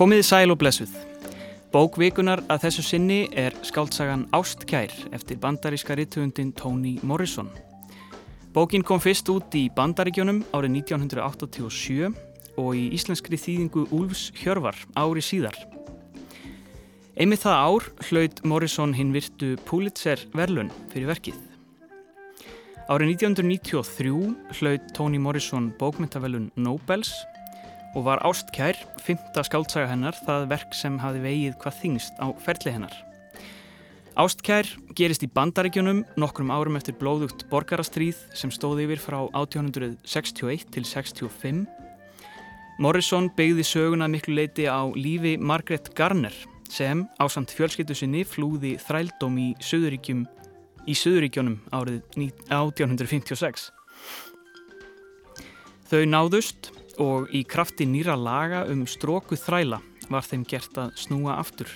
Komiði sæl og blessuð. Bókvikunar að þessu sinni er skáldsagan Ástkær eftir bandaríska rittuundin Toni Morrison. Bókin kom fyrst út í bandaríkjónum árið 1987 og í íslenskri þýðingu Úlfs Hjörvar ári síðar. Einmið það ár hlaut Morrison hinn virtu Pulitzer verlun fyrir verkið. Árið 1993 hlaut Toni Morrison bókmyndavelun Nobels og var Ástkær, fymta skáldsaga hennar, það verk sem hafi vegið hvað þingst á ferli hennar. Ástkær gerist í bandaríkjunum nokkrum árum eftir blóðugt borgarastríð sem stóði yfir frá 1861 til 65. Morrison beigði söguna miklu leiti á lífi Margaret Garner sem ásamt fjölskyttu sinni flúði þrældóm í Suðuríkjum í Suðuríkjónum árið 1856. Þau náðust og í krafti nýra laga um stróku þræla var þeim gert að snúa aftur.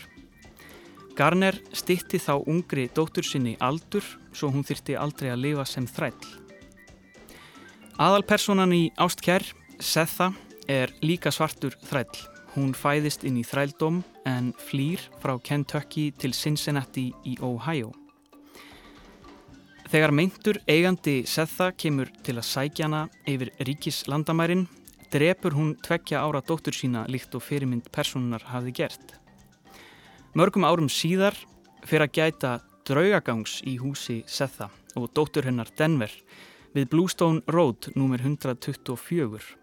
Garner stitti þá ungri dóttur sinni aldur svo hún þyrti aldrei að lifa sem þræll. Aðalpersonan í Ástkjær, Setha, er líka svartur þræll. Hún fæðist inn í þrældóm en flýr frá Kentucky til Cincinnati í Ohio. Þegar meintur eigandi Setha kemur til að sækja hana yfir ríkislandamærin drepur hún tveggja ára dóttur sína líkt og fyrirmynd personunar hafði gert. Mörgum árum síðar fyrir að gæta draugagangs í húsi Setha og dóttur hennar Denver við Bluestone Road nr. 124.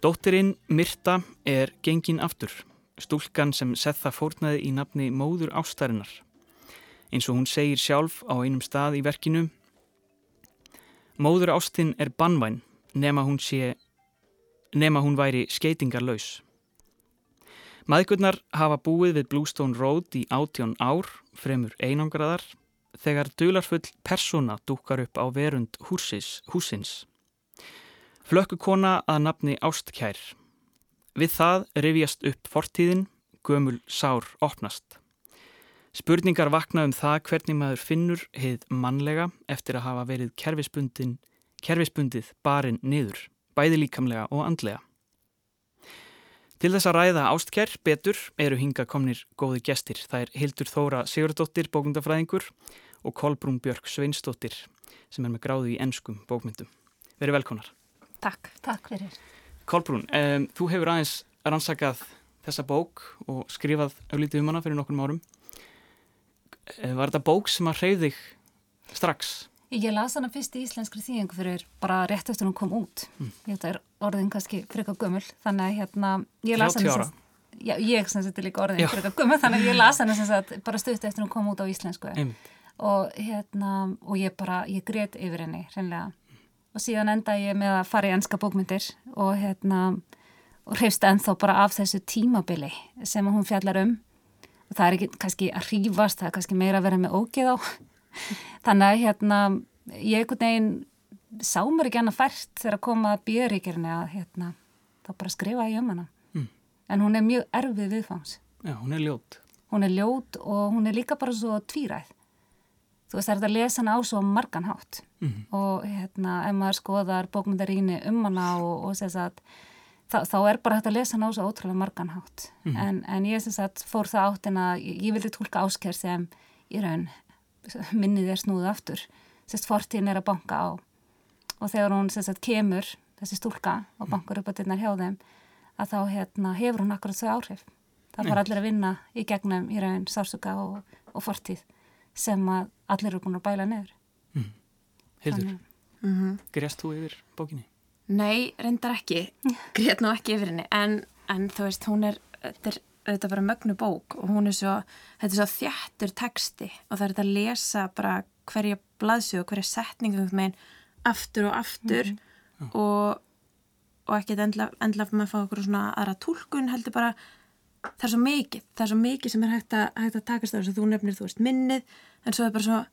Dóttirinn Myrta er gengin aftur, stúlkan sem Setha fórnaði í nafni móður ástarinnar. Eins og hún segir sjálf á einum stað í verkinu Móður ástinn er bannvæn nema hún sé nema hún væri skeitingarlaus. Maðgurnar hafa búið við Bluestone Road í átjón ár, fremur einangraðar, þegar dularfull persóna dúkar upp á verund húsis, húsins. Flökkukona að nafni Ástkær. Við það rifjast upp fortíðin, gömul sár opnast. Spurningar vakna um það hvernig maður finnur heið mannlega eftir að hafa verið kerfisbundið barinn niður bæði líkamlega og andlega. Til þess að ræða ástkjær betur eru hinga komnir góði gestir. Það er Hildur Þóra Sigurdóttir, bókmyndafræðingur og Kolbrún Björk Sveinsdóttir sem er með gráðu í ennskum bókmyndum. Verið velkonar. Takk, takk fyrir. Kolbrún, um, þú hefur aðeins rannsakað þessa bók og skrifað auðlítið um hana fyrir nokkur árum. Var þetta bók sem að hreyði þig strax? Ég las hana fyrst í íslenskri þýðingu fyrir bara rétt eftir hún kom út. Mm. Þetta er orðin kannski frika gömul, þannig að hérna, ég las hana... 30 ára? Já, ég sem þetta er líka orðin frika gömul, þannig að ég las hana sem sagt bara stutt eftir hún kom út á íslensku. Mm. Og hérna, og ég bara, ég greit yfir henni, hreinlega. Og síðan enda ég með að fara í ennska bókmyndir og hérna, og hrefst ennþá bara af þessu tímabili sem hún fjallar um. Og það er ekki kannski að hrífast, það er kannski meira að vera með ógeð á þannig að hérna ég einhvern veginn sá mér ekki annað fært þegar að koma að björíkjörni að hérna þá bara skrifa ég um hana mm. en hún er mjög erfið viðfangs Já, hún er ljót Hún er ljót og hún er líka bara svo tvíræð þú veist það er að lesa hana á svo margan hátt mm. og hérna ef maður skoðar bókmyndaríni um hana og, og þess að Þá, þá er bara hægt að lesa ná svo ótrúlega margan hátt mm. en, en ég syns að fór það áttin að ég, ég vildi tólka ásker sem í raun minnið er snúð aftur sérst fortíðin er að banka á og þegar hún sérst kemur þessi stúlka og mm. bankar upp á dinnar hjá þeim að þá hérna, hefur hún akkurat þau áhrif það var allir að vinna í gegnum í raun sásuka og, og fortíð sem að allir eru búin að bæla nefur mm. Hildur, mm -hmm. grést þú yfir bókinni? Nei, reyndar ekki grét nú ekki yfir henni en, en þú veist, hún er þetta er auðvitað bara mögnu bók og hún er svo, þetta er svo þjættur texti og það er þetta að lesa bara hverja blaðsög, hverja setningu með aftur og aftur mm -hmm. og, og ekkert endla, endla fyrir að fá okkur svona aðra tólkun heldur bara það er svo mikið, það er svo mikið sem er hægt að, hægt að takast á þess að þú nefnir, þú veist, minnið en svo er bara svo,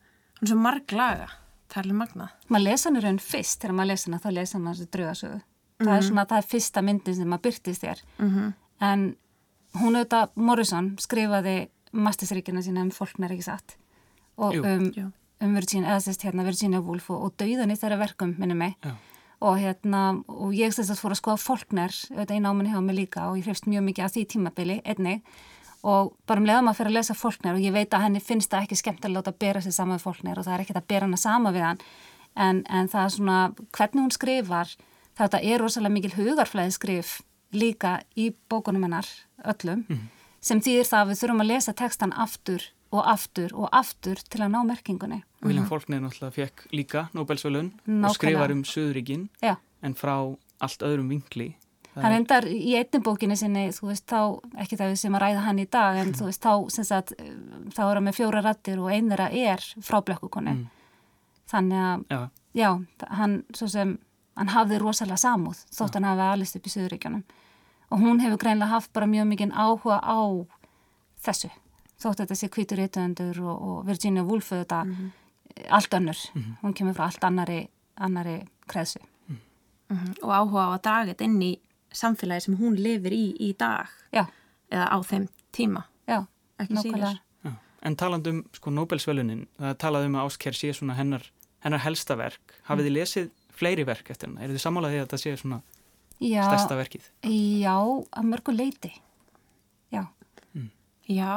svo marg laga það er alveg magnað. Maður lesa hann í raun fyrst þegar maður lesa hann, þá lesa hann þessu draugasögu mm -hmm. það er mhm. svona, það er fyrsta myndin sem maður byrtist þér mm -hmm. en hún auðvitað, Morrison skrifaði mastisríkina sína um fólknar ekki satt og jú, um um Virginia, eða sérst hérna Virginia Woolf og, og dauðan í þeirra verkum, minnum mig. Já. og hérna, og ég þess að fór að skoða fólkner, auðvitað einu áminni hjá mig líka og ég hrefst mjög mikið af því tímabili einnig og bara um leiðum að fyrir að lesa fólkner og ég veit að henni finnst það ekki skemmt að láta bera sér sama við fólkner og það er ekkert að bera hana sama við hann en, en það er svona, hvernig hún skrifar þetta er rosalega mikil hugarflæði skrif líka í bókunum hennar öllum, mm. sem þýðir það að við þurfum að lesa textan aftur og aftur og aftur til að ná merkingunni. William mm. Faulkner náttúrulega fekk líka Nobel-sölun og skrifar um Suðuríkin en frá allt öðrum vinkli Hann endar í einnig bókinni sinni, þú veist, þá, ekki það sem að ræða hann í dag, en þú veist, þá, sem sagt, þá er hann með fjóra rattir og einra er frá blökkukonu. Mm. Þannig að, já. já, hann, svo sem, hann hafði rosalega samúð þótt hann hafi alist upp í Suðuríkjanum. Og hún hefur greinlega haft bara mjög mikið áhuga á þessu. Þótt þetta sé Kvítur Eitöndur og, og Virginia Woolf þetta, mm -hmm. allt önnur. Mm -hmm. Hún kemur frá allt annari, annari kreðsu. -hmm. Og áhuga á að draga þetta inn í samfélagi sem hún lifir í í dag Já. eða á þeim tíma Já, nákvæmlega En talandum sko Nobelsvölunin það talaðum að Ásker sé svona hennar, hennar helsta verk, hafið þið lesið fleiri verk eftir hennar, er þið sammálaðið að þetta sé svona já, stærsta verkið? Já, að mörgu leiti Já mm. Já,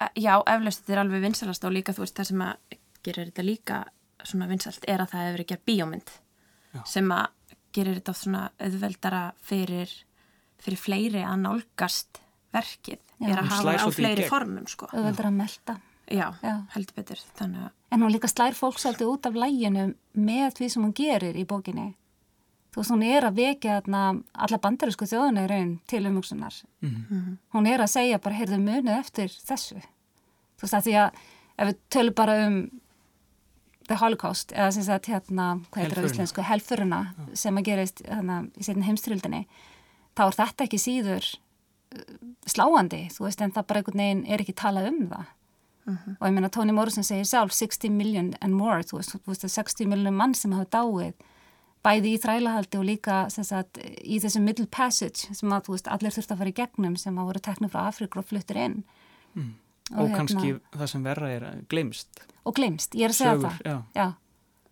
e, já eflaust þetta er alveg vinsalast og líka þú veist það sem að gerir þetta líka svona vinsalt er að það hefur ekki að bíómynd já. sem að gerir þetta svona auðveldara fyrir, fyrir fleiri að nálgast verkið Já. er að hafa á fleiri formum sko. auðveldara að melda Já, Já. heldur betur Þannig... En hún líka slær fólk svolítið út af læginu með því sem hún gerir í bókinni. Þú veist, hún er að vekja alla bandarísku þjóðuna í raun til umhugsunar. Mm -hmm. hún er að segja bara, heyrðu munið eftir þessu. Þú veist, að því að ef við tölum bara um The Holocaust eða sem sagt hérna, hvað heitir það á íslensku, helfuruna ja. sem að gerist hérna, í setjum heimstrildinni þá er þetta ekki síður uh, sláandi, þú veist, en það bara einhvern veginn er ekki talað um það uh. -huh. og ég meina Toni Morrison segir sjálf 60 million and more, þú veist, þú veist 60 million mann sem hafa dáið bæði í þrælahaldi og líka sagt, í þessum middle passage sem að veist, allir þurft að fara í gegnum sem að voru teknum frá Afrika og fluttir inn mm. og, og kannski hérna, það sem verra er glemst og glemst, ég er að segja Sögur, það já. Já.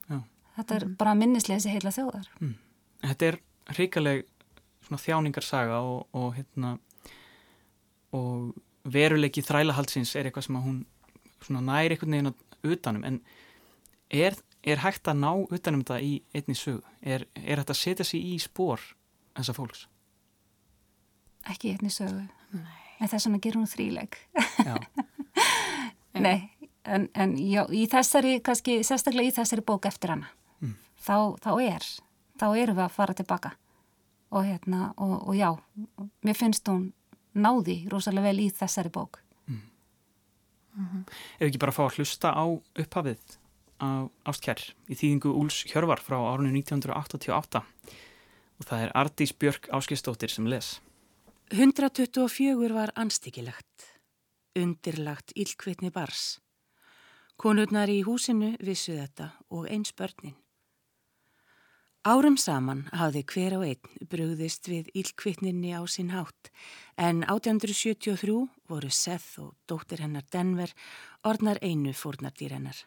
Já. þetta er mm. bara minnisleysi heila þjóðar mm. Þetta er hrikaleg þjáningarsaga og, og, hérna, og veruleiki þrælahaldsins er eitthvað sem að hún næri einhvern veginn utanum en er, er hægt að ná utanum þetta í einni sög? Er, er hægt að setja sér í spór þessa fólks? Ekki í einni sögu en þess vegna gerur hún þríleg Nei en, en já, í þessari, kannski sérstaklega í þessari bók eftir hana mm. þá, þá er, þá erum við að fara tilbaka og hérna, og, og já mér finnst hún náði rosalega vel í þessari bók mm. Mm -hmm. Ef ekki bara fá að hlusta á upphafið á Ástkjær í þýðingu Úls Hjörvar frá árunni 1988 og það er Ardís Björk Áskistóttir sem les 124 var anstíkilegt undirlagt ílkveitni bars Konurnar í húsinu vissu þetta og eins börnin. Árum saman hafði hver á einn brugðist við ílkvittninni á sinn hátt en 1873 voru Seth og dóttir hennar Denver orðnar einu fórnardýr hennar.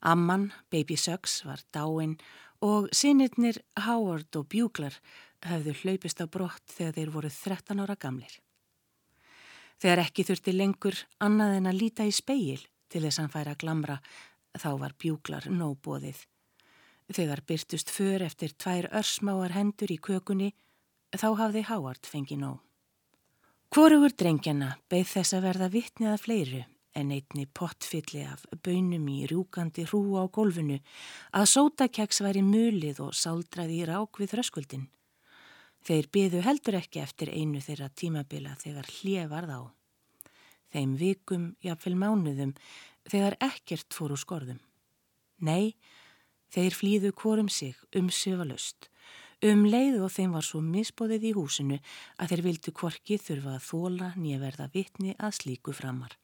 Amman, Baby Suggs, var dáinn og sinirnir Howard og Bugler hafðu hlaupist á brott þegar þeir voru 13 ára gamlir. Þegar ekki þurfti lengur annað en að líta í speil til þess að hann færa glamra, þá var bjúklar nóbóðið. Þegar byrtust för eftir tvær örsmáar hendur í kökunni, þá hafði Hávard fengið nóg. Hvorugur drengjana beigð þess að verða vittnið að fleiru en einni pottfylli af bönum í rúkandi hrú á gólfinu að sótakeks væri mulið og sáldraði í rák við þröskuldin. Þeir byðu heldur ekki eftir einu þeirra tímabila þegar hlið varð á þeim vikum, jáfnvel mánuðum, þegar ekkert fór úr skorðum. Nei, þeir flýðu kvorum sig um sövalust, um leið og þeim var svo misbóðið í húsinu að þeir vildu kvorki þurfa að þóla nýja verða vitni að slíku framar.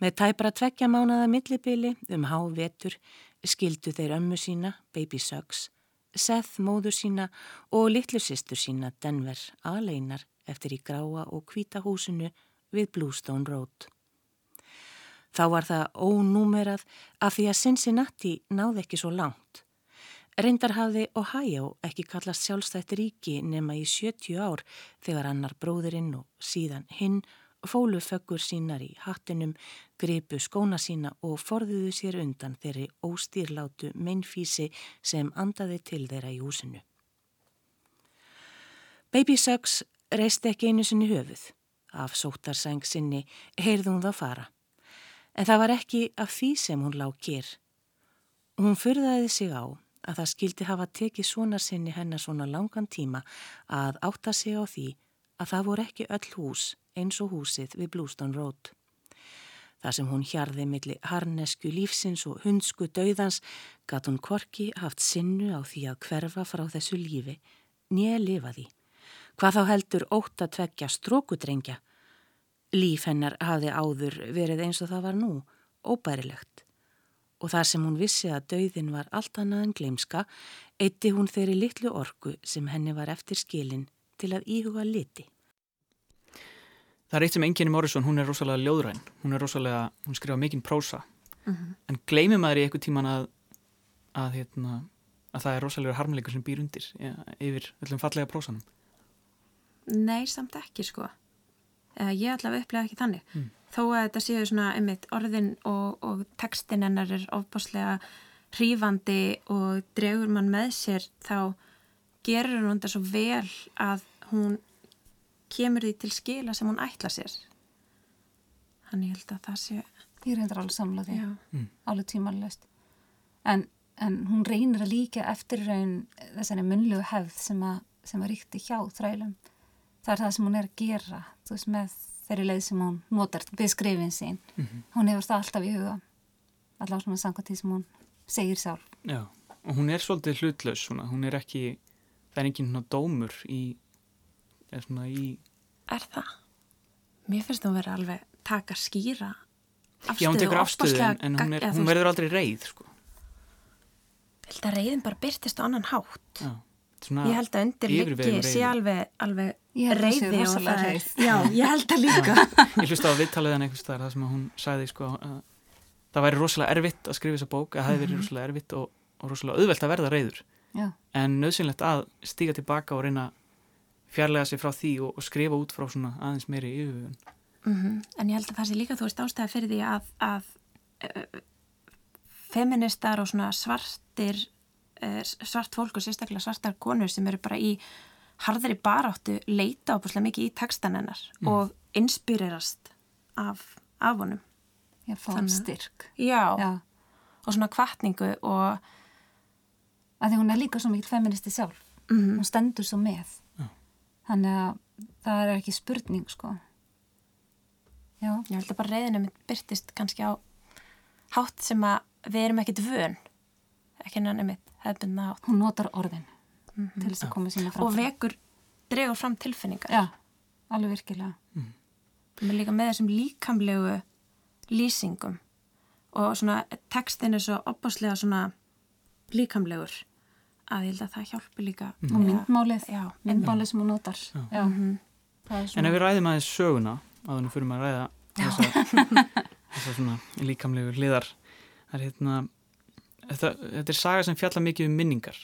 Með tæpra tvekja mánaða millibili um há vetur skildu þeir ömmu sína, baby Suggs, Seth móður sína og litlu sýstur sína Denver aðleinar eftir í gráa og hvita húsinu við Bluestone Road. Þá var það ónúmerað af því að Cincinnati náði ekki svo langt. Reyndar hafði Ohio ekki kallast sjálfstætt ríki nema í 70 ár þegar annar bróðurinn og síðan hinn fólu föggur sínar í hattinum, gripu skóna sína og forðuðu sér undan þeirri óstýrlátu meinfísi sem andaði til þeirra í húsinu. Baby Suggs reist ekki einu sinni höfuð. Af sótarsæng sinni heyrði hún það fara. En það var ekki af því sem hún lág kér. Hún fyrðaði sig á að það skildi hafa tekið svona sinni hennar svona langan tíma að átta sig á því að það voru ekki öll hús eins og húsið við Bluestone Road. Það sem hún hjarði milli harnesku lífsins og hundsku dauðans gatt hún korki haft sinnu á því að hverfa frá þessu lífi, nýja lifa því. Hvað þá heldur ótt að tvekja strókudrengja? Líf hennar hafði áður verið eins og það var nú, óbærilegt. Og þar sem hún vissi að dauðin var allt annað en gleimska, eitti hún þeirri litlu orku sem henni var eftir skilin til að íhuga liti. Það er eitt sem enginni Morrison, hún er rosalega ljóðræn, hún er rosalega, hún skrifa mikinn prósa, mm -hmm. en gleymir maður í eitthvað tíman að, að, hérna, að það er rosalega harmleikur sem býr undir ja, yfir öllum fallega prósanum? Nei, samt ekki sko. Ég allavega upplega ekki þannig. Mm. Þó að þetta séu svona einmitt orðin og, og textin hennar er ofbáslega hrífandi og dregur mann með sér þá gerur hún þetta svo vel að hún kemur því til skila sem hún ætla sér þannig held að það sé Ég reyndar alveg samlaði mm. alveg tímanlöst en, en hún reynir að líka eftir raun þessari munlu hefð sem að, sem að ríkti hjá þrælum það er það sem hún er að gera þú veist með þeirri leið sem hún notar við skrifin sín mm -hmm. hún hefur það alltaf í huga allavega svona samkvæmt því sem hún segir sjálf Já, og hún er svolítið hlutlaus svona. hún er ekki, það er enginn dómur í er svona í Er það? Mér finnst það að vera alveg taka skýra afstöðu Já, hún tekur afstöðu en hún, er, hún verður aldrei reyð sko. Held að reyðin bara byrtist á annan hátt Já, Ég held að undirliggi sé alveg, alveg reyði og það er Já, ég held að líka Ég hlusti á viðtaliðan einhvers þar það sem hún sagði sko, að það væri rosalega erfitt að skrifa þessa bók að það hefði verið mhm. rosalega erfitt og, og rosalega auðvelt að verða reyður Já. en nöðsynlegt að stíga tilbaka og reyna fjarlæga sig frá því og, og skrifa út frá svona aðeins meiri yfirvögun. Mm -hmm. En ég held að það sé líka þú veist ástæða fyrir því að, að uh, feministar og svona svartir svart fólk og sérstaklega svartar konur sem eru bara í harðari baráttu leita ábúrslega mikið í textan hennar mm. og inspirerast af, af honum. Já, fáum styrk. Já, Já, og svona kvartningu og að því hún er líka svo mikið feministi sjálf. Mm -hmm. Hún stendur svo með þannig að það er ekki spurning sko Já. Ég held að bara reyðinu mitt byrtist kannski á hátt sem að við erum ekkit vön ekki hann einmitt hefðbundna hátt Hún notar orðin mm -hmm. til þess að koma sína fram og vekur, dregur fram tilfinningar Já, alveg virkilega mm. Með líka með þessum líkamlegu lýsingum og svona textin er svo opbáslega svona líkamlegur að ég held að það hjálpi líka mm. og myndmálið, já, myndmálið sem hún notar já. Já. Mm -hmm. En ef við ræðum aðeins söguna að þannig fyrir maður að ræða þessar svona líkamlegu hliðar það er hérna þetta, þetta er saga sem fjalla mikið um minningar.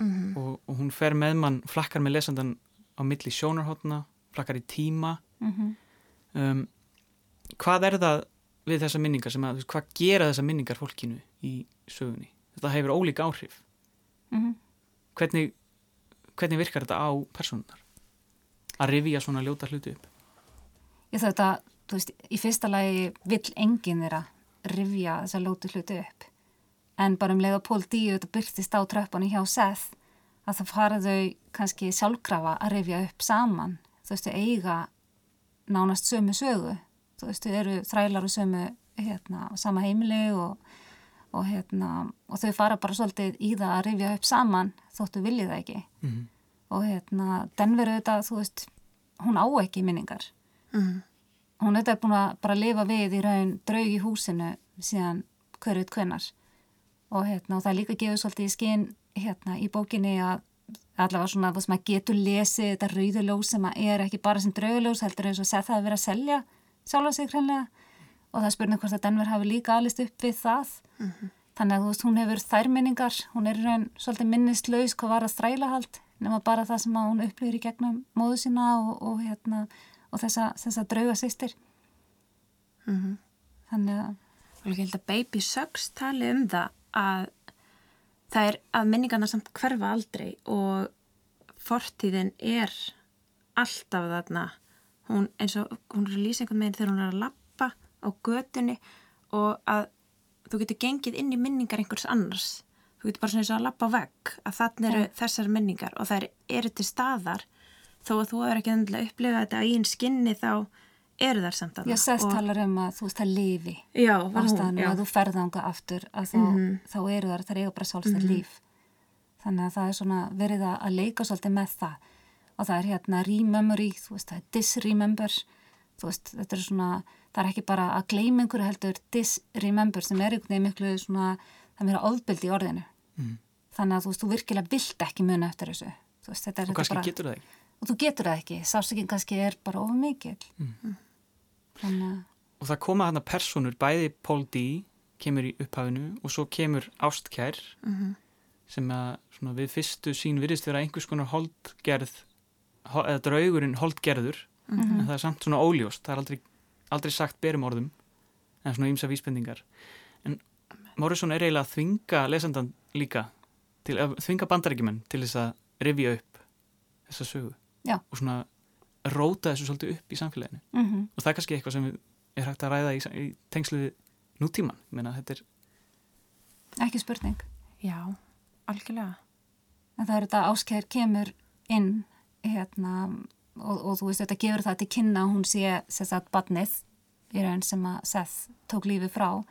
Mm -hmm. og, og hún fer með mann flakkar með lesandan á milli sjónarhóttuna flakkar í tíma. -hmm. um, hvað er það við þessa minningar sem að, hvað gera þessa minningar fólkinu í sögunni? Þetta hefur ólík áhrif. Mhm. Hvernig, hvernig virkar þetta á personunar að rifja svona ljóta hluti upp? Ég þetta, þú veist, í fyrsta lagi vill enginn þeirra rifja þessa ljótu hluti upp en bara um leið að Pól Díu þetta byrtist á tröppunni hjá Seth að það faraðu kannski sjálfkrafa að rifja upp saman. Þú veist, þau eiga nánast sömu sögu. Þú veist, þau eru þrælar og sömu hérna, sama heimili og og, hérna, og þau fara bara svolítið í það að rifja upp saman þóttu viljið það ekki. Mm -hmm. og hérna, Denver auðvitað, þú veist hún á ekki minningar. Mm -hmm. hún auðvitað er búin að bara lifa við í raun draug í húsinu síðan hverjut kvennar og, hérna, og það er líka gefið svolítið í skinn hérna, í bókinni að allavega svona það sem að getur lesið þetta rauðuljós sem að er ekki bara sem drauguljós heldur eins og sett það að vera að selja sjálfa sig hreinlega. Og það spurning hvort að Denver hafi líka alist upp við það. Mm -hmm. þannig að þú veist, hún hefur þær minningar, hún er raun svolítið minnislaus hvað var að þrælahald nema bara það sem hún upplýður í gegnum móðu sína og, og, hérna, og þessa, þessa drauga sýstir mm -hmm. þannig að og ég held að Baby Sucks tali um það að það er að minningarna samt hverfa aldrei og fortíðin er alltaf þarna. Hún eins og hún er að lýsa einhvern veginn þegar hún er að lappa á götunni og að þú getur gengið inn í minningar einhvers annars. Þú getur bara svona eins og að lappa á vegg að þannig eru þessar minningar og það eru til staðar. Þó að þú er ekki endilega upplifað þetta í einn skinni þá eru þar samt að það. Já, sest og... talar um að þú veist að lifi já, ástæðanum að þú ferðanga aftur að þá, mm -hmm. þá eru þar, það eru bara svolítið mm -hmm. líf þannig að það er svona verið að leika svolítið með það og það er hérna rememory, þú veist það er disremember þú veist þetta er svona það er ekki bara að gleyma einhverju heldur disremember sem er einhvern veginn miklu svona, það er meira ofbildi í orðinu mm. þannig að þú veist, þú virkilega vilt ekki muna eftir þessu veist, og kannski bara, getur það ekki og þú getur það ekki, sásökinn kannski er bara of mikil mm. Þannig... og það koma þarna personur bæði Paul D kemur í upphafinu og svo kemur Ástkær mm -hmm. sem að svona, við fyrstu sín virðist vera einhvers konar holdgerð eða draugurinn holdgerður mm -hmm. en það er samt svona óljóst það er aldrei aldrei sagt berum orðum en svona ímsa vísbendingar en Morrison er eiginlega að þvinga lesandan líka til að þvinga bandarækjumenn til þess að revja upp þessa sögu Já. og svona róta þessu svolítið upp í samfélaginu mm -hmm. og það er kannski eitthvað sem er hægt að ræða í, í tengsluði nútíman Meina, er... ekki spurning Já, algjörlega en það er þetta ásker kemur inn hérna og, og þú veist þetta gefur það til kynna hún sé þess að badnið í raun sem að Seth tók lífi frá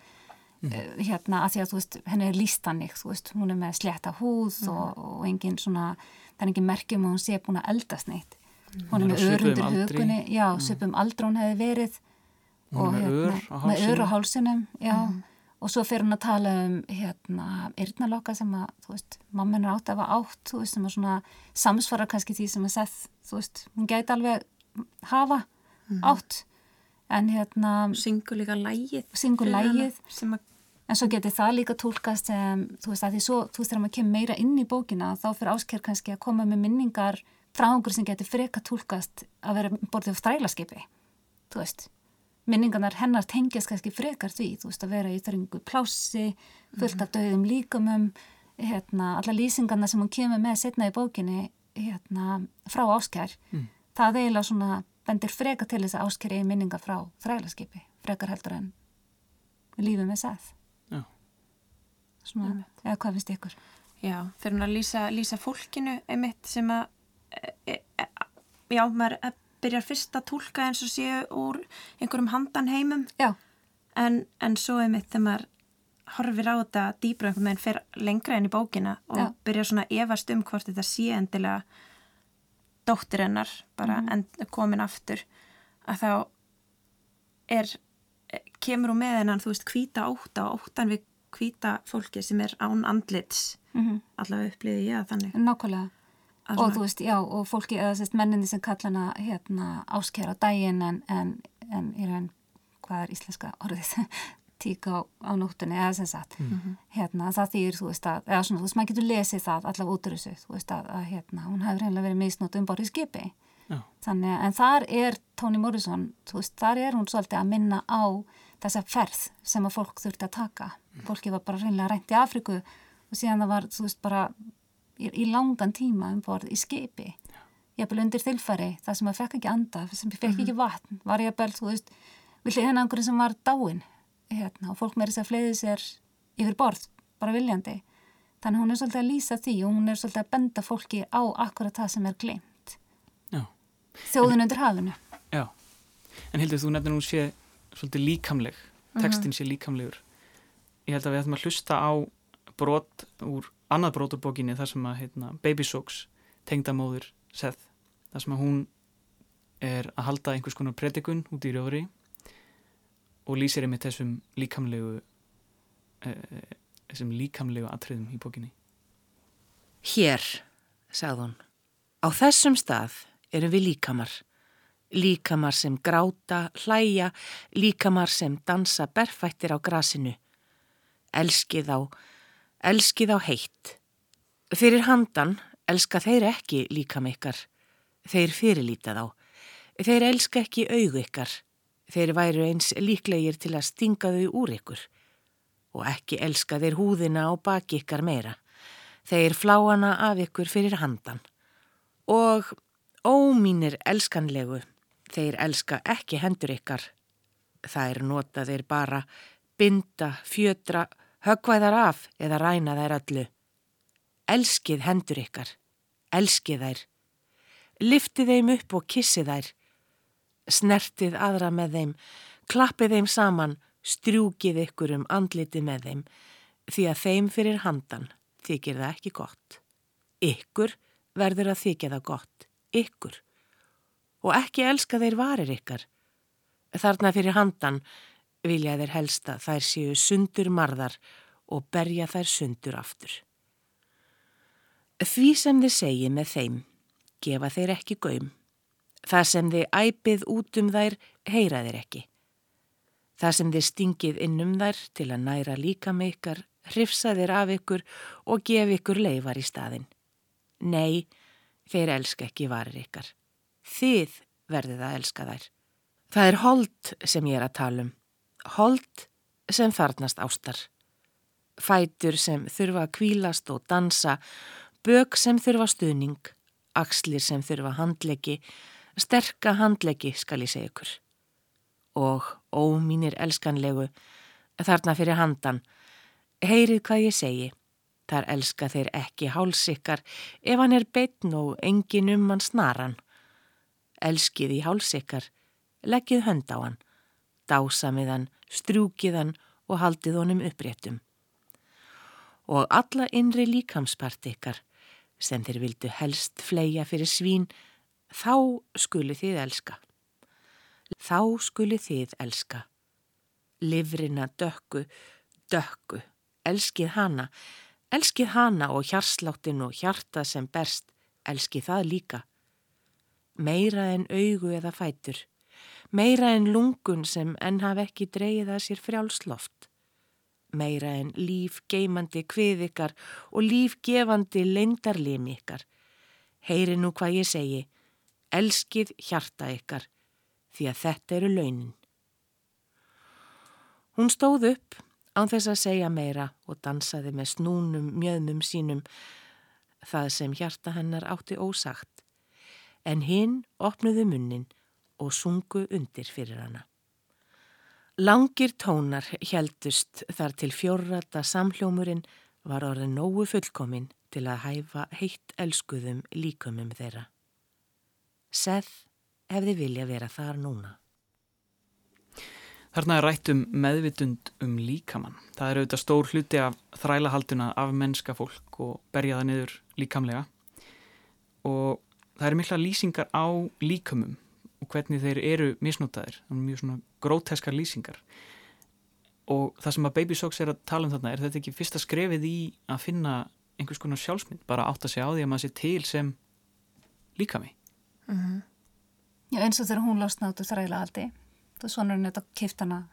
mm. hérna að því að þú veist henni er lístannig, þú veist hún er með sletta húð mm. og, og engin svona það er engin merkjum og hún sé búin að eldast neitt. Hún er með örundur hugunni já, mm. söpum aldrún hefði verið og hérna, með ör á hálsunum já. Mm. Og svo fyrir hún að tala um hérna yrnalokka sem að, þú veist, mamman er átt að hafa átt, þú veist, sem að svona samsvara kannski því sem að seth, þú veist, hún gæti alveg hafa mm. átt, en hérna syngur líka lægið syngur lægið, að... en svo getur það líka tólkast sem, þú veist, að því svo, þú veist, þegar maður kemur meira inn í bókina þá fyrir ásker kannski að koma með minningar frá einhver sem getur freka tólkast að vera borðið á strælaskipi, þú veist minningarnar hennar tengjast kannski frekar því, þú veist að vera í þörringu plássi, fullt af döðum líkamum, hérna, alla lýsingarna sem hún kemur með setna í bókinni hérna, frá áskjær, mm. það eiginlega svona bendir frekar til þess að áskjær eigi minningar frá þrælaskipi, frekar heldur en lífið með sæð. Já. Svona, eða hvað finnst ykkur? Já, fyrir hún að lýsa, lýsa fólkinu einmitt sem að, já, maður byrjar fyrst að tólka eins og séu úr einhverjum handan heimum en, en svo er mitt þegar maður horfir á þetta dýbra einhvern veginn fyrir lengra enn í bókina og Já. byrjar svona efast um hvort þetta sé endilega dóttir hennar bara mm. en komin aftur að þá er kemur hún með hennan þú veist kvíta óta og óttan við kvíta fólki sem er án andlits mm -hmm. allavega upplýði ég að þannig Nákvæmlega og þú veist, já, og fólki, eða sérst menninni sem kalla hana, hérna, áskjara daginn en, en, en í raun, hvað er íslenska orðið, tík á, á nóttunni, eða sem sagt, mm -hmm. hérna, það þýr, þú veist, að, eða svona, þú veist, maður getur lesið það allavega út úr þessu, þú veist, að, að hérna, hún hefur reynilega verið misnótt um borðið skipi, já. þannig, en þar er Toni Morrison, þú veist, þar er hún svolítið að minna á þessa ferð sem að fólk þurfti að taka, mm. fólki var bara reynilega rænt í Afriku og síðan það var, þú veist, bara í, í langan tíma um borð í skipi. Ég hef vel undir þilfari það sem maður fekk ekki anda, sem fekk ekki mhm. vatn var ég að bel, þú veist við hliðin einhverjum sem var dáin hérna, og fólk með þess að fleiði sér yfir borð bara viljandi. Þannig hún er svolítið að lýsa því og hún er svolítið að benda fólki á akkurat það sem er glemt þjóðun undir hafinu. Já, en heldur þú nefnir hún sé svolítið líkamleg mhm. tekstin sé líkamlegur. Ég held að við ætlum að hlusta á brot úr annað broturbókinni þar sem að heitna, Baby Socks tengdamóður Seth þar sem að hún er að halda einhvers konar predikun út í rjóðri og lýsir einmitt þessum líkamlegu eh, þessum líkamlegu atriðum í bókinni. Hér, sagði hún á þessum stað eru við líkamar. Líkamar sem gráta, hlæja líkamar sem dansa berfættir á grasinu. Elskið á, elskið á heitt. Fyrir handan elska þeir ekki líka meikar. Þeir fyrirlíta þá. Þeir elska ekki auðu ykkar. Þeir væru eins líklegir til að stinga þau úr ykkur. Og ekki elska þeir húðina á baki ykkar meira. Þeir flá hana af ykkur fyrir handan. Og ómínir elskanlegu, þeir elska ekki hendur ykkar. Þær nota þeir bara binda, fjötra, högvæðar af eða ræna þær öllu. Elskið hendur ykkar, elskið þær. Liftið þeim upp og kissið þær. Snertið aðra með þeim, klappið þeim saman, strjúkið ykkur um andliti með þeim, því að þeim fyrir handan þykir það ekki gott. Ykkur verður að þykja það gott, ykkur. Og ekki elska þeir varir ykkar. Þarna fyrir handan vilja þeir helsta þær séu sundur marðar og berja þær sundur aftur. Því sem þið segi með þeim, gefa þeir ekki gaum. Það sem þið æpið út um þær, heyra þeir ekki. Það sem þið stingið inn um þær til að næra líka með ykkar, hrifsa þeir af ykkur og gef ykkur leifar í staðin. Nei, þeir elska ekki varir ykkar. Þið verðið að elska þær. Það er hold sem ég er að tala um. Hold sem þarnast ástar. Fætur sem þurfa að kvílast og dansa, bök sem þurfa stuðning, axlir sem þurfa handleggi, sterka handleggi skal ég segja ykkur. Og ómínir elskanlegu, þarna fyrir handan, heyrið hvað ég segi. Þar elska þeir ekki hálsikkar ef hann er beitn og engin um hann snaran. Elskið í hálsikkar, leggið hönd á hann dásamið hann, strúkið hann og haldið honum uppréttum. Og alla innri líkamspart ykkar sem þeir vildu helst fleia fyrir svín, þá skuli þið elska. Þá skuli þið elska. Livrina dökku, dökku, elskið hana, elskið hana og hjarsláttin og hjarta sem berst, elskið það líka. Meira en augu eða fætur meira en lungun sem enn haf ekki dreyið að sér frjálsloft, meira en líf geimandi kvið ykkar og líf gefandi leindarlim ykkar. Heyri nú hvað ég segi, elskið hjarta ykkar, því að þetta eru launin. Hún stóð upp án þess að segja meira og dansaði með snúnum mjöðmum sínum það sem hjarta hennar átti ósagt, en hinn opnuði munnin og sungu undir fyrir hana. Langir tónar heldust þar til fjórrata samhljómurinn var orðið nógu fullkominn til að hæfa heitt elskuðum líkumum þeirra. Seth hefði vilja vera þar núna. Þarna er rætt um meðvitund um líkamann. Það er auðvitað stór hluti af þrælahalduna af mennska fólk og berjaða niður líkamlega og það eru mikla lýsingar á líkumum hvernig þeir eru misnótaðir mjög svona gróteskar lýsingar. Og það sem að Baby Socks er að tala um þarna er þetta ekki fyrsta skrefið í að finna einhvers konar sjálfsmynd bara átt að segja á því að maður sé til sem líka mig mm -hmm. Já eins og þegar hún losna út úr þrælahaldi þú svona er þetta kift hana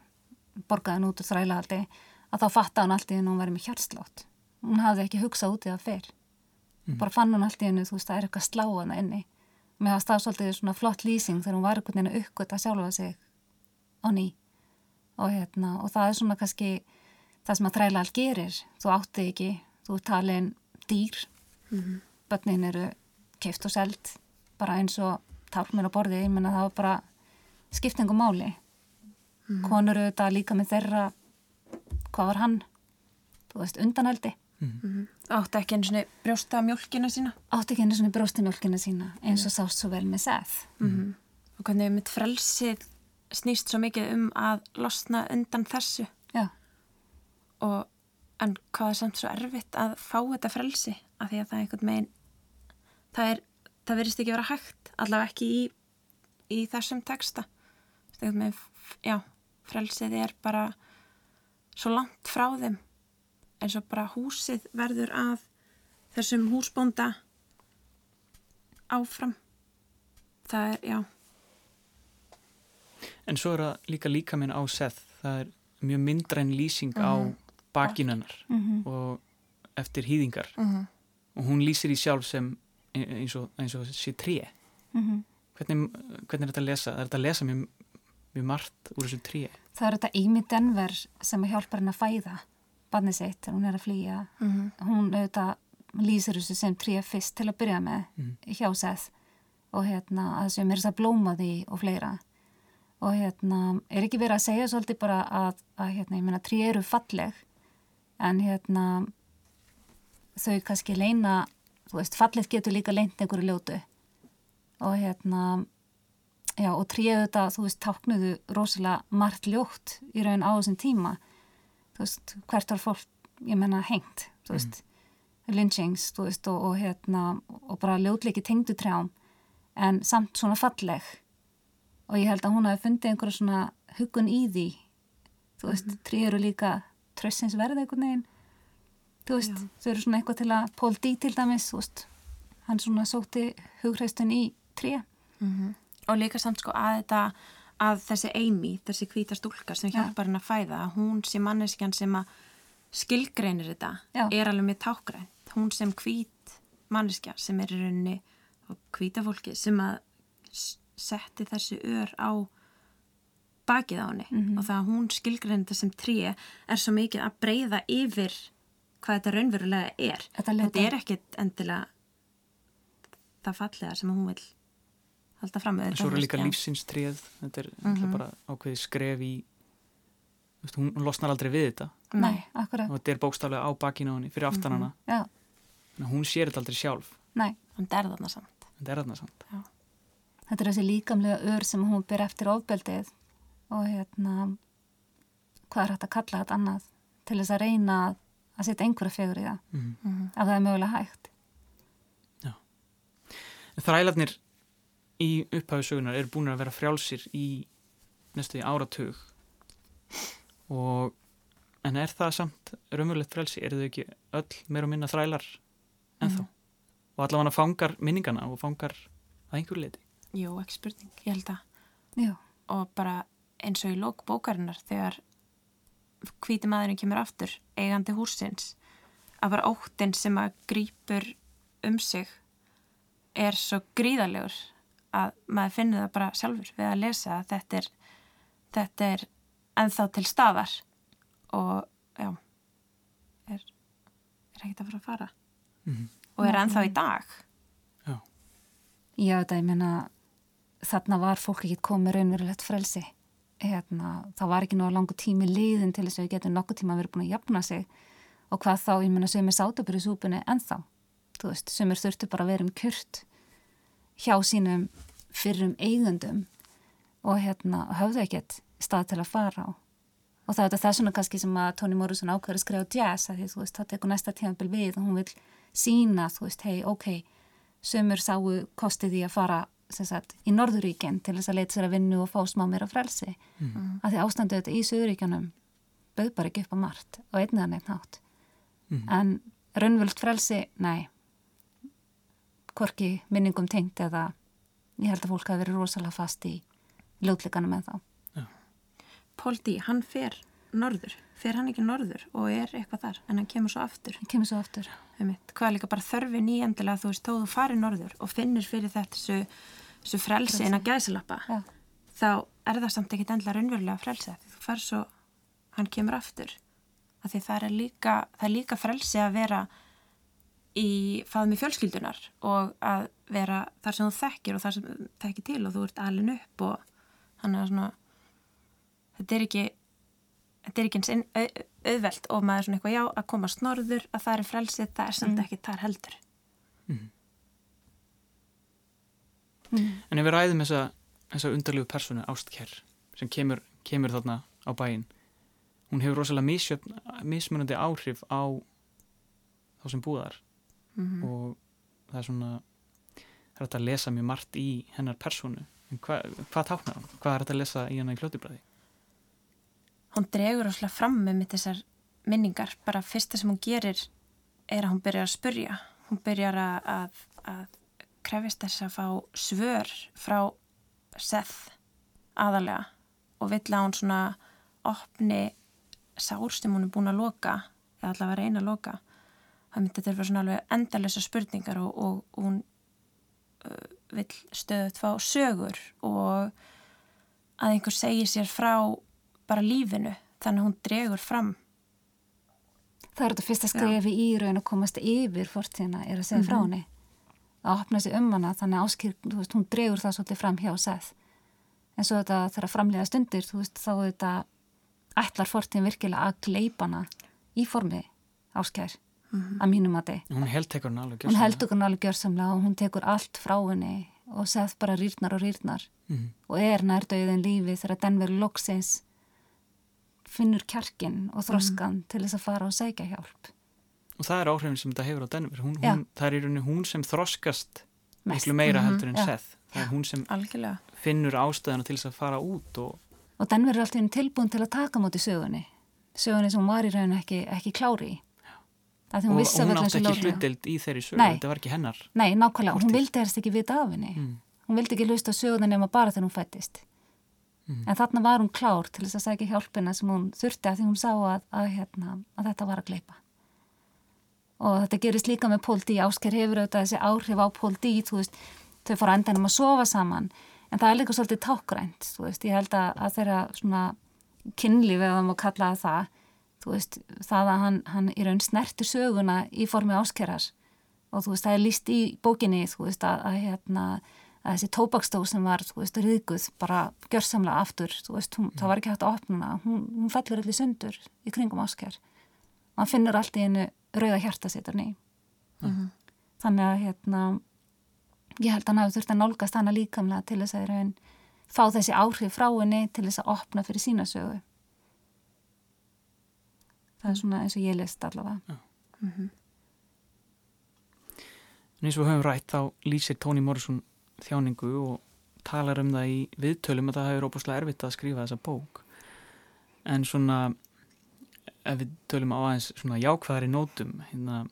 borgaðin út úr þrælahaldi að þá fatta hann allt í hennu hún verið með hjartslátt hún hafði ekki hugsað út í það fyrr. Mm. bara fann hann allt í hennu þú veist það er eitthvað sláðana inni mér hafði stað svolítið svona flott lýsing þegar hún var einhvern veginn að uppgöta sjálfa sig á ný. Og, hérna, og það er svona kannski það sem að þræla all gerir. Þú átti ekki, þú talin dýr. Mm -hmm. börnin eru keift og selt bara eins og tálmir á borði. Ég menna það var bara skiptingum máli. Mm -hmm. konur auðvitað líka með þeirra. Hvað var hann? Þú veist undanaldi Mm -hmm. Átti ekki einu svona brjósta mjölkina sína? Átti ekki einu svona brjósta mjölkina sína eins og sást svo vel með seth. Mm -hmm. Og hvernig mitt frelsið snýst svo mikið um að losna undan þessu. Já. Og en hvað er samt svo erfitt að fá þetta frelsi af því að það er einhvern megin það, er, það verist ekki vera hægt allavega ekki í, í þessum texta. Með, já, frelsið er bara svo langt frá þeim eins og bara húsið verður að þessum húsbónda áfram það er, já En svo er það líka líka minn á seth það er mjög myndræn lýsing mm -hmm. á mhm. bakinunnar mm -hmm. og eftir hýðingar mm -hmm. og hún lýsir í sjálf sem e, eins og, eins og sé tré -hmm. hvernig, hvernig er þetta að lesa? Er þetta að lesa mjög, mjög margt úr þessu tré? Það er þetta Amy Denver sem hjálpar henn að fæða barnið sitt þegar hún er að flýja mhm. hún auðvitað lýsir þessu sem tré fyrst til að byrja með mhm. hjá seth og hérna að sem er þess að blóma því og fleira og hérna er ekki verið að segja svolítið bara að, að hérna ég meina tré eru falleg en hérna þau kannski leina, þú veist, fallið getur líka leint einhverju ljótu og hérna, já, og tríðu þetta, þú veist, táknuðu rosalega margt ljótt í raun á þessum tíma, veist, hvert var fólk, ég menna, hengt, þú veist, mm. lynchings, þú veist, og, og hérna, og bara ljótleiki tengdu trjám, en samt svona falleg og ég held að hún hafi fundið einhverja svona hugun í því, þú veist, mm -hmm. tríður líka trössins verði einhvern veginn þú veist, Já. þau eru svona eitthvað til að Pól D til dæmis, þú veist hann svona sóti hugreistun í tré mm -hmm. og líka samt sko að þetta að þessi Amy, þessi hvita stúlka sem hjálpar henn að fæða, hún sem manneskjan sem að skilgreinir þetta Já. er alveg með tákgrænt hún sem hvít manneskja sem er í rauninni hvita fólki sem að setti þessi ör á bakið á henni. Mm -hmm. og það að hún skilgreinir þetta sem tré er svo mikið að breyða yfir hvað þetta raunverulega er. Þetta, þetta er ekkit endilega það fallega sem hún vil halda fram með þetta. Svo er líka lífsinstrið þetta er mm -hmm. bara ákveði skref í veist, hún losnar aldrei við þetta. Nei, akkurat. Og þetta er bókstaflega á bakinu á henni fyrir aftan hana. Mm -hmm. hún sér þetta aldrei sjálf. Nei, hann er þarna samt. Þetta er þarna samt. Já. Þetta er þessi líkamlega ör sem hún ber eftir ofbeldið og hérna hvað er hægt að kalla þetta annað til þess að reyna að að setja einhverja fegur í það. Mm -hmm. að það er mögulega hægt. Já. Þrælarnir í upphæfisögunar eru búin að vera frjálsir í næstu í áratug. Og en er það samt raunverulegt frelsi, eru þau ekki öll meira og minna þrælar ennþá? Mm. og allavega fangar minningana og fangar að einhver leiti Jú, ekki spurning, ég held að Já. og bara eins og í lók bókarinnar þegar hvíti maðurinn kemur aftur eigandi húsins að bara óttinn sem að grýpur um sig er svo gríðalegur að maður finnur það bara sjálfur við að lesa að þetta er þetta er enþá til staðar og já er, er ekkert að fara að fara. Mm -hmm. og er enþá í dag. Já. Já þetta ég menna þarna var fólk ekki komið raunverulegt frelsi. Hérna, það var ekki náðu langu tími liðin til þess að við getum nokkuð tíma að vera búin að jafna sig. Og hvað þá, ég menna, sem er sátabur í súpunni ennþá, þú veist, sem er þurftu bara að vera um kjört hjá sínum fyrrum eigundum og hérna höfðu ekkert stað til að fara á og það er þetta þessuna kannski sem að Toni Morrison ákveður að skrifa jazz að því, þú veist, það tekur næsta tímanbel við og hún vil sína, þú veist, hei, ok sömur sáu kostið í að fara sagt, í Norðuríkinn til þess að leita sér að vinnu og fá smá meira frelsi mm. mm. af því ástandu þetta í Suðuríkjanum bauð bara ekki upp á margt og einniðan eitt nátt mm. en raunvöld frelsi, nei hvorki minningum tengt eða ég held að fólk hafi verið rosalega fast í ljótleikanum en þá ja. Pól D, hann fer norður, fer hann ekki norður og er eitthvað þar en hann kemur svo aftur. Hann kemur svo aftur. Hvað er líka bara þörfin í endilega þú veist, þó þú farir norður og finnir fyrir þetta þessu, þessu frelsi en að gæðsilappa ja. þá er það samt ekkit endilega raunverulega frelsi þú far svo, hann kemur aftur. Af því það er líka það er líka frelsi að vera í faðmi fjölskyldunar og að vera þar sem þú þekkir og þar sem þekkir til og þú ert alin upp og hann er svona þetta er ekki þetta er ekki eins au, auðvelt og maður svona eitthvað já að koma snorður að það er frelsið, það er samt mm. ekki þar heldur mm. Mm. En ef við ræðum þessa, þessa undarlegu personu Ástkjær sem kemur, kemur þarna á bæin hún hefur rosalega mismunandi áhrif á þá sem búðar -hmm. og það er svona það er hægt að lesa mjög margt í hennar personu en hva, hvað táknar hann? Hvað er hægt að lesa í hennar í kljótibræði? hún dregur áslega fram með mitt þessar minningar, bara fyrsta sem hún gerir er að hún byrjar að spurja hún byrjar að, að, að krefist þess að fá svör frá Seth aðalega og vill að hún svona opni sár sem hún er búin að loka eða allavega reyna að loka myndi þetta vera svona alveg endalösa spurningar og, og, og hún uh, vil stöðut fá sögur og að einhver segir sér frá bara lífinu þannig að hún dregur fram. Það er þetta fyrsta skrefi í raun að komast yfir fortíðina er að segja frá Mhm. henni. Að opna sig um hana þannig að þú veist, hún dregur það svolítið fram hjá seth. En svo þetta þegar framlega stundir veist, þá þetta ætlar fortíðin virkilega að gleipa hana í formi áskær að mínum að þið Hún held tekur hann alveg hún heldur hann alveg gjörsamlega og hún tekur allt frá henni og seth bara rýrnar og rýrnar Mhm. og er nærdauðin lífi þegar Denver loksins finnur kjarkin og þroskan til þess að fara og sækja hjálp. Og það er áhrifin sem þetta hefur á Denver. Hún, hún, það er í rauninni hún sem þroskast miklu meira Mhm, heldur en. Seth. Það er hún sem algjörlega. finnur ástæðana til þess að fara út og og Denver er alltaf tilbúin til að taka móti sögunni. Sögunni sem hún var í raun ekki, ekki klári í því hún vissi að hún vera átti eins og ekki lóðlega hlutild í þeirri sögu, Nei. þetta var ekki hennar nei, nákvæmlega, hún Fortíð. vildi helst ekki vita af henni Mm. hún vildi ekki hlusta á sögunni nema bara þegar hún fættist Mm. en þarna var hún klár til þess að sækja hjálpina sem hún þurfti að því hún sá að, að, hérna, að þetta var að gleipa og þetta gerist líka með Pól D. Ásker hefur auðvitað þessi áhrif á Pól D. þú veist, þau fór að endanum að sofa saman en það er líka svolítið tákgrænt þú veist, ég held að, að þeirra svona kynlíf eða það má kalla það þú veist, það að hann, hann í raun snerti söguna í formi áskerar og þú veist, það er líst í bókinni þú veist, að, að hérna að þessi tóbakstó sem var, þú veist, riðguð bara gjörsamlega aftur, þú veist, hún, það var ekki hægt að opna hana, hún, hún fellur allir sundur í kringum ásker og hann finnur allt í einu rauða hjarta sitt ný. Þannig að hérna ég held að hann hafi þurft að nálgast hana líkamlega til þess að í raun fá þessi áhrif frá henni til þess að opna fyrir sína sögu það er svona eins og ég list allavega. En eins og við höfum rætt þá lýsir Toni Morrison þjáningu og talar um það í viðtölum að það hefur óbúslega erfitt að skrifa þessa bók. En svona ef við tölum á aðeins svona jákvæðari nótum hérna,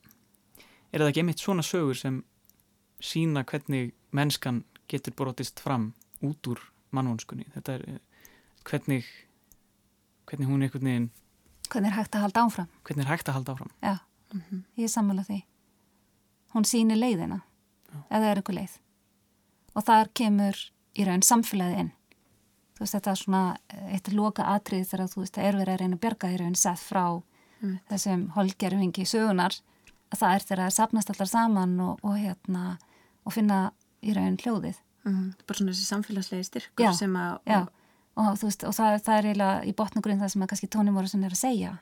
er það ekki einmitt svona sögur sem sína hvernig mennskan getur brotist fram út úr mannvonskunni? Þetta er eh, hvernig hvernig hún er einhvern veginn hvernig er hægt að halda áfram hvernig er hægt að halda áfram Já, ég er sammála því. Hún sýnir leiðina, eða er einhver leið. Og þar kemur í raun samfélagið inn. Þú veist, þetta er svona eitt loka atrið þegar þú veist, það er verið að reyna að bjarga í raun sett frá Mm. þessum holgerfingi sögunar. Að það er þegar það sapnast allar saman og, og hérna, og finna í raun hljóðið. mm, bara svona þessi samfélagslegi styrkur Já, sem að Já, og, og, veist, og það, það er eiginlega í botnugurinn það sem að kannski Tóni Morrison er að segja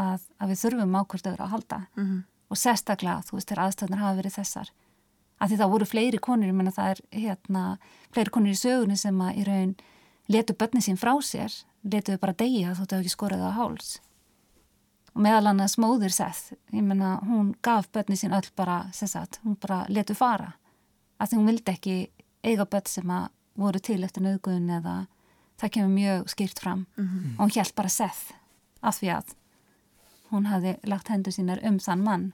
að, að við þurfum ákvört öðru að halda mm, og sérstaklega, þú veist, þegar aðstöðnar hafa verið þessar. Af því það voru fleiri konur, ég menna það er hérna, fleiri konur í sögunni sem að í raun letu börni sín frá sér, letuðu bara deyja þóttu hafa ekki skorið á háls. Og meðal annars móðir seth, ég menna hún gaf börni sín öll bara, sem sagt, hún bara letu fara. Af því hún vildi ekki eiga börn sem að voru til eftir nöðgun eða það kemur mjög skýrt fram. Mhm. Og hún hjælt bara seth af því að hún hafði lagt hendur sínar um þann mann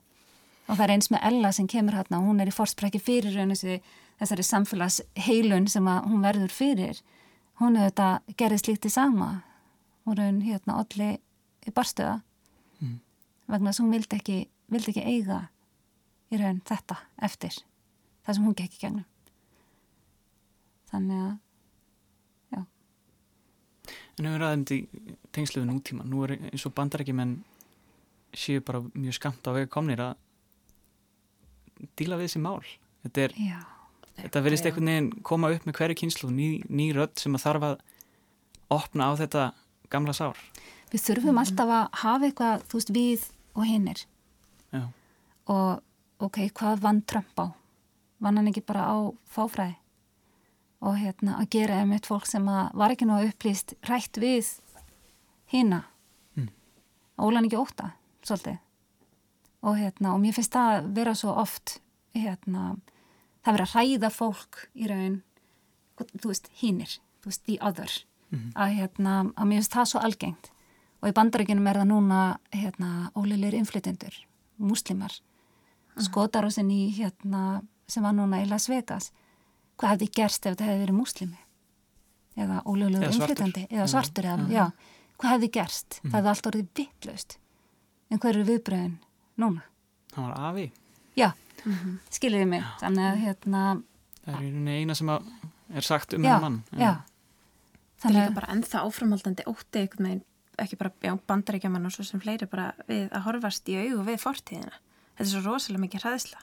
og það er eins með Ella sem kemur hérna og hún er í forsprekki fyrir raun þessi, þessari samfélags heilun sem hún verður fyrir hún hefur þetta gerði slíkt í sama hún raun hérna allir í barstöða Mm. vegna þess að hún vildi ekki, vildi ekki eiga í raun þetta eftir það sem hún gekk í gegnum þannig að En við ræðum þetta í tengslu við nútíma. Nú er eins og bandarækjumenn séu bara mjög skamt á vegi komnir að díla við þessi mál. Þetta, er, já, þetta verðist einhvern veginn koma upp með hverju kynslu, ný, ný rödd sem að þarf að opna á þetta gamla sár. við þurfum alltaf að hafa eitthvað, þú veist, við og hinnir Já, og ok, hvað vann Trump á? Vann hann ekki bara á fáfræði? Og hérna að gera einmitt fólk sem að var ekki nú að upplýst rætt við hina. Mm. Ólan ekki óta, svolítið. Og hérna, og mér finnst það vera svo oft, hérna, það vera að hræða fólk í raun, þú veist, hinnir, þú veist, the other. Mhm. Að hérna, að mér finnst það svo algengt. Og í bandarækjunum er það núna, hérna, óleilir inflytendur, múslimar, skotarósin í, hérna, sem var núna í Las Vegas. Hvað hefði gerst ef þetta hefði verið múslimi? Eða ólöglegur Eða svartur. inflytandi? Eða Já. svartur, eða, já. hvað hefði gerst, Mhm. það hefði allt orðið vitlaust en hver eru viðbröðin núna? hann var afi Já, skiljiði mig þannig að hérna, það er eina sem er sagt um já, hennar mann já Það er líka bara ennþá áframhaldandi ótti einhvern veginn, ekki bara já, bandaríkjaman og svo sem fleiri bara við að horfast í augu við fortíðina. Þetta er svo rosalega mikið hræðsla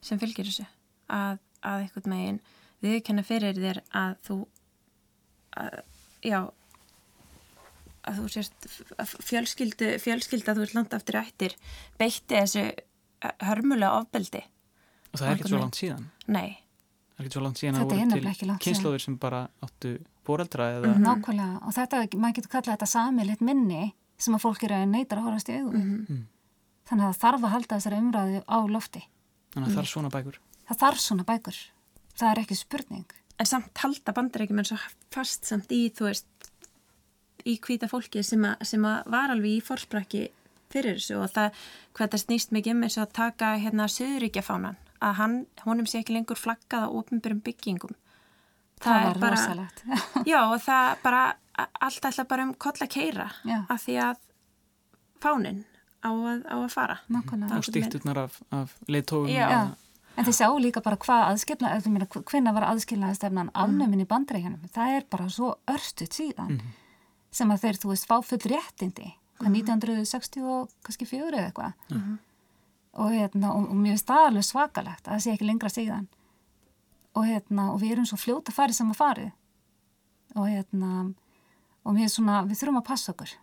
sem fylgir þessu. Að, að einhvern veginn viðkenna fyrir þér að þú, að, já, að þú sést að fjölskyldu, fjölskyldu að þú ert landa aftur ættir, beitti þessu hörmulega ofbeldi. og það er ekkert svo langt síðan. Nei, það er ekkert svo langt síðan Þetta að er voru nefnilega ekki til langt síðan. kynnslóðir sem bara áttu bóreldra eða nákvæmlega. Og þetta, maður getur kallað þetta samilitt minni sem að fólk eru að neytar að horfast í augu við. Mm. þannig að það þarf að halda þessari umræðu á lofti. Þannig að það er svona bækur það þarf svona bækur það er ekki spurning en samt halda bandaríkjum en svo fast samt í, þú veist, í hvíta fólki sem, a, sem að var alveg í forsprakki fyrir þessu og það, hvað þetta snýst mikið um eins og að taka hérna söðuríkjafánan, að hann, honum sé ekki lengur flaggað á opinbyrjum byggingum. það, var rosalegt Já, og það bara, allt ætla bara um koll að keira, Já. af því að fánin á að, á að fara. nákvæmlega og stýtturnar af, af leiðtógum Já. Já. En þið sjáu líka bara hvað aðskilna, hvenna var aðskilnaði stefnan afnömin í bandreikinum. Það er bara svo örstuð síðan sem að þeir, þú veist, fá full réttindi. Hvað 1960 og kannski fjögur eða eitthvað. Og, hérna, og, og mér finnst það alveg svakalegt að það sé ekki lengra síðan. Og, hérna, og við erum svo fljóta farið sem að farið. Og, hérna, og mér finnst svona, við þurfum að passa okkur.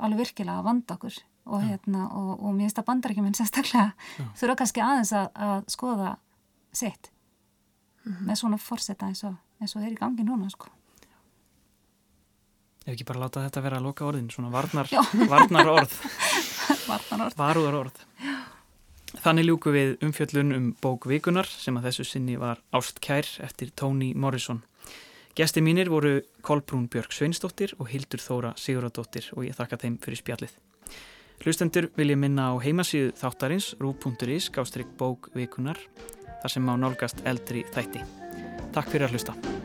Alveg virkilega að vanda okkur. Og, hérna, og, og mér finnst að bandarækjuminn sérstaklega þurfa kannski aðeins að, að skoða sitt með svona forseta eins og, eins og er í gangi núna sko. ef ekki bara láta þetta vera að loka orðin svona varnar, Já. varnar orð Varnar orð. varúðar orð Þannig ljúku við umfjöllun um bók vikunar sem að þessu sinni var Ástkær eftir Toni Morrison. Gesti mínir voru Kolbrún Björg Sveinsdóttir og Hildur Þóra Siguradóttir og ég þakka þeim fyrir spjallið. Hlustendur vil ég minna á heimasíðu þáttarins rú.is gástrygg bók vikunar þar sem má nálgast eldri þætti. Takk fyrir að hlusta.